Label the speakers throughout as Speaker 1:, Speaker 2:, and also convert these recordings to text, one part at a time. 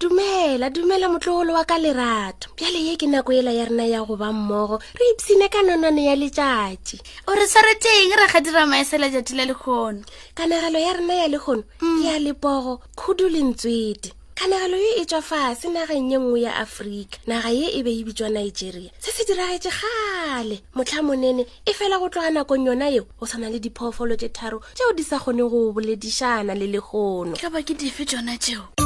Speaker 1: dumela dumela motlogolo wa ka lerato bjale ye ke nako ela ya rena ya go ba mmogo re ipsine ka nonwane ya letšatši
Speaker 2: o re swaretšeng ra ga dira maesela jati la lekgono
Speaker 1: kanagelo ya rena ya lekgono mm. ya lepogo khudu le ntswete kanagelo ye e tswa fase nageng ye nngwe ya aforika naga ye e be e bitswa nigeria se se diragetše gale motlha monene e fela go tloga nakong yona eo go tshwana le diphoofolo tše tharo tšeo di sa kgone go boledišana le legono
Speaker 2: ka ba ke dife tsona tšeo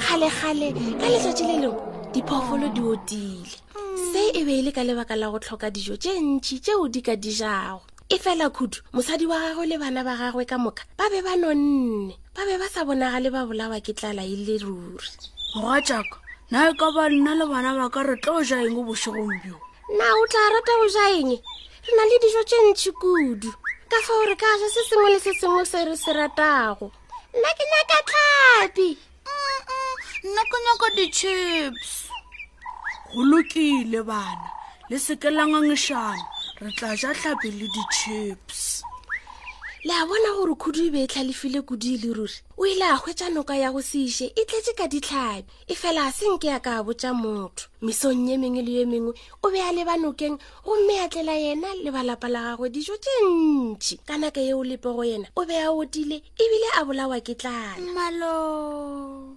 Speaker 1: kgale-kgale ka letšatši le leo diphoofolo di otile se e be e le ka lebaka la go tlhoka dijo tše ntši tšeo di ka di jago e fela khudu mosadi wa gagwe le bana ba gagwe ka moka ba be ba nonne ba be ba sa bonagale ba bolawa ke tlala e le ruri
Speaker 2: moga jaaka na e ka ba nna le bana ba ka re tlo ja eng bošegong bjo
Speaker 1: na o tla rata go ja eng re na le dijo tše ntšhi kudu ka fao re ka ja se sengwe le se sengwe se re se ratago nna ke nyaka tlhapi
Speaker 2: nna ke nyaka di-chips go lokile bana le seke la ngangišana re tla ja tlhape le di-chips
Speaker 1: le a bona gore khudu e be e tlhalefile kudu e le ruri o ile a hwetša noka ya go seiše e tletse ka ditlhabi e fela a se nke ya ka a botša motho mesong ye mengwe le ye mengwe o be a leba nokeng gomme a tlela yena le balapa la gagwe dijo tše ntši ka naka yeo lepe go yena o be a otile ebile a bolawa ke tlala
Speaker 2: malo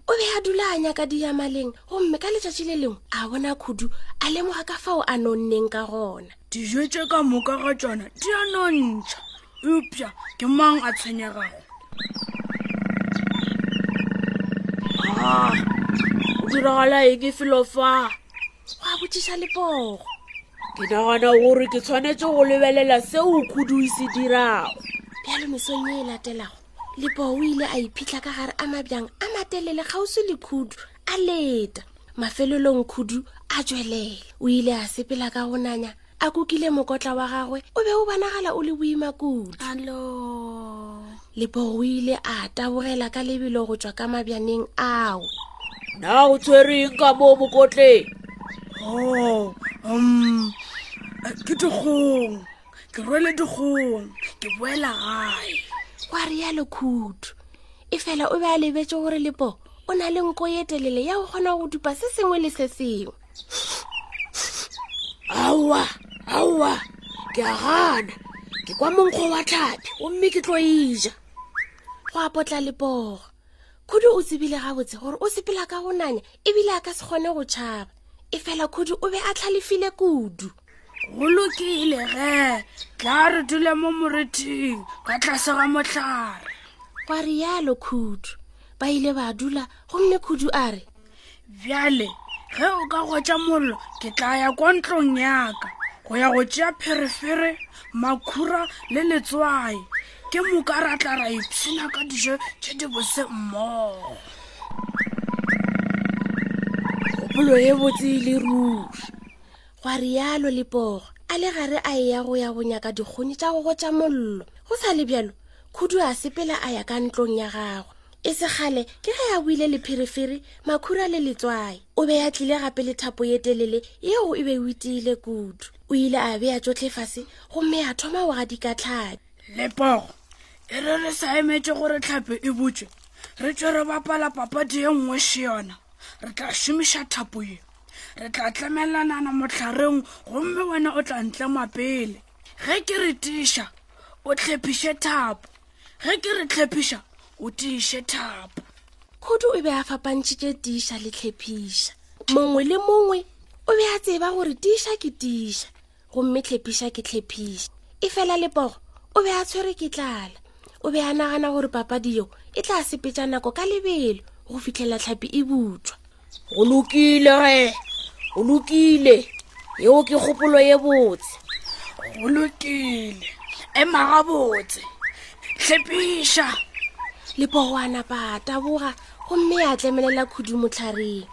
Speaker 1: o be a dula a nyaka diyamaleng gomme ka letšatši le lengwe a bona khudu a lemoga ka fao a nonneng ka gona
Speaker 2: dijo tše ka moka ga tsona di a nontšha eupša ke mang a tshwenyegago ah, o diragala e ke felo fa
Speaker 1: gwa botšiša lepogo
Speaker 2: ke nagana gore ke tshwanetse go lebelela seo khudu e se dirago
Speaker 1: bjalo mesong e e latelago lepogo o ile a iphitlha ka gare a mabjang a matelele kgauswi le khudu a leta mafelelong khudu a tswelela o ile a sepela ka go nanya a kukile mokotla wa gagwe o be o bonagala o le boima kudu lepogo o ile a tabogela ka lebelo go tswa ka mabjaneng ao
Speaker 2: na o tshwereng ka moo mokotleng o um ke dikgong ke rwele dikgong ke boela gae
Speaker 1: kwa rialo khutu e fela o be a lebetse gore lepo o na le nko ye telele ya go kgona go dupa se sengwe le se sengwe
Speaker 2: aowa aowa ke a gana ke kwa monkgo wa tlhapi gomme ke tlo eja
Speaker 1: go apotla lepogo khudu o tsebile gabotse gore o sepela ka go nanya ebile a ka se kgone go tšhaba e fela khudu o be a tlhalefile kudu
Speaker 2: go lokile ge tla re dule mo morething ka tlase ga motlhare
Speaker 1: kwa rialo khudu ba ile ba dula gomme khudu a re
Speaker 2: bjale ge o ka gotša mollo ke tla ya kwa ntlong yaka go ya go tšea pherefere makhura le letswae ke moka ra tla ra ipshina ka dijo tše di bose mmogo
Speaker 1: kgopolo e botse e le ruri gwa rialo lepogo a le gare a e ya go ya go nyaka dikgoni tša go gotša mollo go sa le bjalo khudu a sepela a ya ka ntlong ya gagwe e segale ke ge ya buile lepherefere makhura le letswai o be ya tlile gape le thapo ye telele yeo e be o itiile kudu o ile a beya tsotlhe fase gomme ya thoma o ga dikatlhabi
Speaker 2: lepogo e re re sa emetse gore tlhape e butswe re tswe re bapala papadi ye nngwe se yona re tla šomiša thapo ye re tla tlamelanana motlhareng gomme wena o tla ntlema pele ge ke re tiša o tlhephiše thapo ge ke re tlhephiša o tiiše thapo
Speaker 1: khudu o be a fapantšhitše tiiša le tlhephiša mongwe le mongwe o be a tseba gore tiiša ke tiiša gomme tlhephiša ke tlhephiša e fela lepogo o be a tshwere ke tlala o be a nagana gore papadi yeo e tla sepetša nako ka lebelo go fitlhela tlhapi e butšwa
Speaker 3: go lokile re go lokile yeo ke kgopolo ye botse go lokile ema gabotse tlhepiša
Speaker 1: lepogoana ba taboga gomme ya tlemelela khudu motlhareng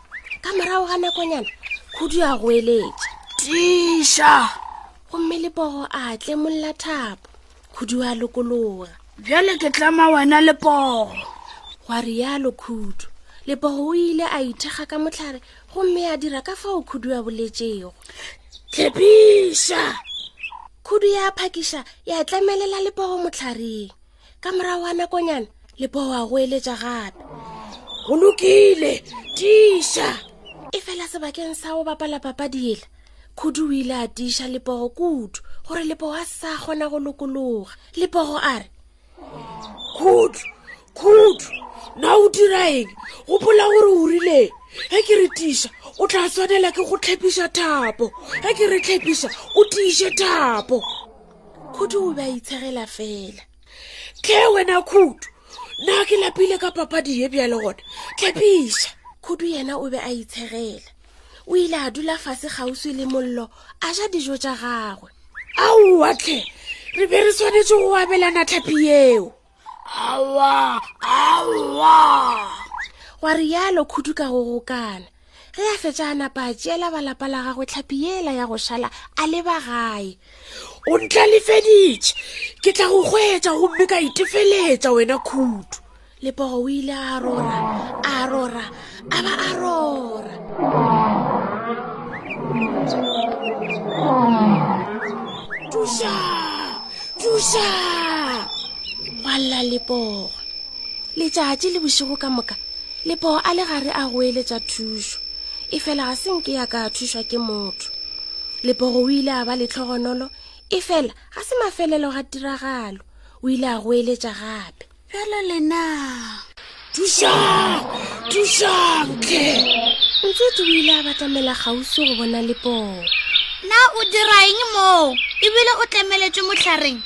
Speaker 1: ka morago ga nakonyana khudu ya go eletša
Speaker 3: tiša
Speaker 1: gomme lepogo a tlemolla thapo khudu a lokologa
Speaker 3: bjale ke tlama wena lepogo
Speaker 1: gwa rialo khudu lepogo o ile a ithekga ka motlhare gomme a dira ka fao khudu a boletšego
Speaker 3: tlepiša
Speaker 1: khudu ya phakiša ya tlamelela lepogo motlhareng ka morago wa nakonyana lepogo a go eletša gape
Speaker 3: go lokile tiša
Speaker 1: e fela sebakeng sa go bapala papadiela khudu o ile a tiiša lepogo kudu gore lepogo a sa kgona go lokologa lepogo a re
Speaker 3: khudu khudu na o dira eng gopola gore o rileng ge ke re tiša o tla tshwanela ke go tlhepiša thapo ge ke re tlhepiša o tiiše thapo
Speaker 1: khudu o be a itshegela fela
Speaker 3: tlhe wena khudu na ke lapile ka papadi ye bjale gona tlhepiša
Speaker 1: khudu yena o be a itshegela o ile a dula fase kgauswi le mollo a ja dijo tša gagwe
Speaker 3: aowatlhe re be re tshwanetse go abelana tlhapi yeo awa awa
Speaker 1: wa rialo khudu ka go gokana ge a fetša a napa a tšeela balapa la gagwe tlhapi yela ya go šala a leba gae
Speaker 3: o ntla lefeditše ke tla go kgwetsa gomme ka itefeletsa wena khudu
Speaker 1: lepogo o ile a rora a rora a ba a rora
Speaker 3: tuša tuša
Speaker 1: wa lla lepogo letšatši le bošego ka moka lepogo a le gare a goeletša thušo e fela ga senke ya ka thušwa ke motho lepogo o ile a ba letlhogonolo e fela ga se mafelelo ga tiragalo o ile a goeletša gape
Speaker 3: bjalo lena thušang thušang
Speaker 1: tle ntse di o ile a batamela gausi go bona lepoo
Speaker 4: na o dira eng moo ebile o tlemeletswe motlhareng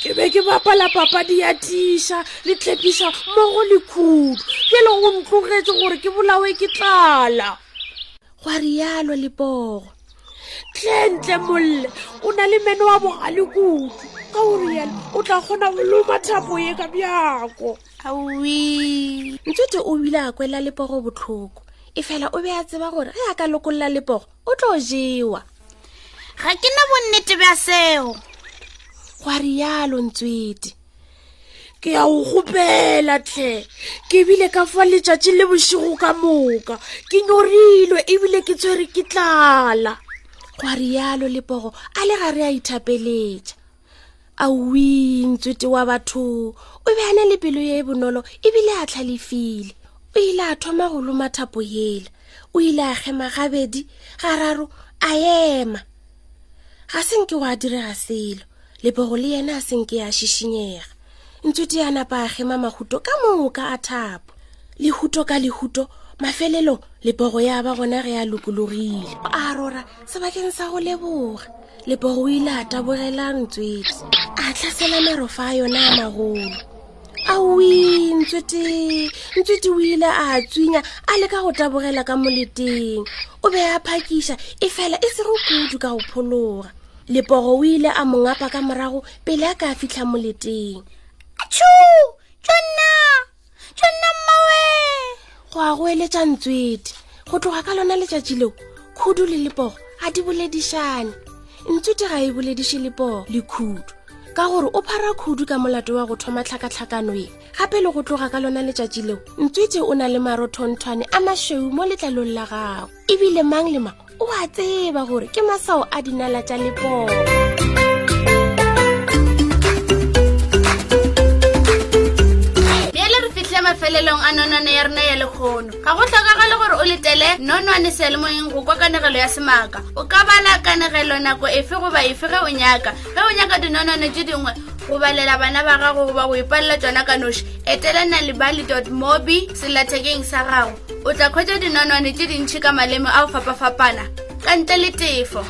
Speaker 3: ke be ke bapala papadi ya tiša le tlepiša mmogo le khudu ke le go ntlogetse gore ke bolawe ke tlala
Speaker 1: gwa rialo lepogo
Speaker 3: tlentle molle o na le meno wa bogale kudu ka o rialo o tla kgona go loma thapo ye ka bjako
Speaker 4: awi
Speaker 1: ntsote o bile a kwela lepogo botlhoko e fela o be a tseba gore ge a ka lokolola lepogo o tlo jewa
Speaker 4: ga ke na bonnete bja seo
Speaker 1: gwa rialo ntswete
Speaker 3: ke ya go gopela tlhe ke bile ka fa letšatši le bošego ka moka ke nyorilwe ebile ke tshwere ke tlala
Speaker 1: gwa rialo lepogo a le ga re a ithapeletša a wintswete wa batho o be a ne le pelo ye e bonolo ebile a tlhalefile o ile a thoma go loma thapo yela o ile a kgema gabedi gararo a ema ga se nke wa direga selo lebogo le yena a senke ya šišinyega ntswete ya napa a gema mahuto ka moka a thapo lehuto ka lehuto mafelelo lebogo ya ba gona ge a lokologile a rora sebakeng sa go leboga lebogo o ile a tabogela ntswete a tlhasela marofa a yona a magolo awi ntswete ntswete o ile a tswinya a leka go tabogela ka moleteng o be a phakiša e fela e sego kudu ka go phologa lepogo o ile a mongapa ka morago pele a ka fitlha moleteng
Speaker 4: atsho tšonna tšonna mmawe
Speaker 1: go a go eletša ntswete go tloga ka lona letšatši leo khudu le lepogo a di boledišane ntswete ga e bolediše lepogo le khudu ka gore o phara khudu ka molato wa go thoma tlhakatlhakano e gape le go tloga ka lona letšatši leo ntswete o na le marothonthwane a mašweu mo letlalong la gago ebile mang le mang o a tseba gore ke masao a dinala tša
Speaker 4: lepoo mafelelong a nonwane ya rena ya lekgono ga go tlhokagale gore o letele nonwane sealemoyeng go kwa kanegelo ya semaka o ka bala kanegelo nako efe goba efe ge o nyaka ge o nyaka dinonwane tse dingwe go balela bana ba gago goba go ipalela tsona ka noši etela nalibali mobi selathekeng sa gago o tla kgwetsa dinonwane tse dintšhi ka maleme a go fapafapana ka ntle le tefo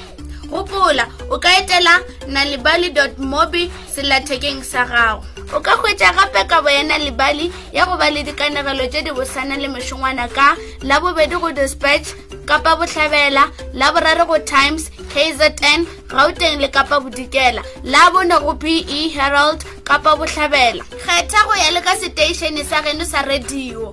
Speaker 4: gopola o ka etela nalibali mobi selathekeng sa gago o ka hwetša gape kabo ya nalibali ya go ba le dikanegelo tše di bosana le mešongwana ka labobedi go dispatch kapa bohlabela laborare go times kzn gauteng le kapa bodikela la bone go pe herald kapa bohlabela kgetha go ya le ka seteišene sa geno sa radio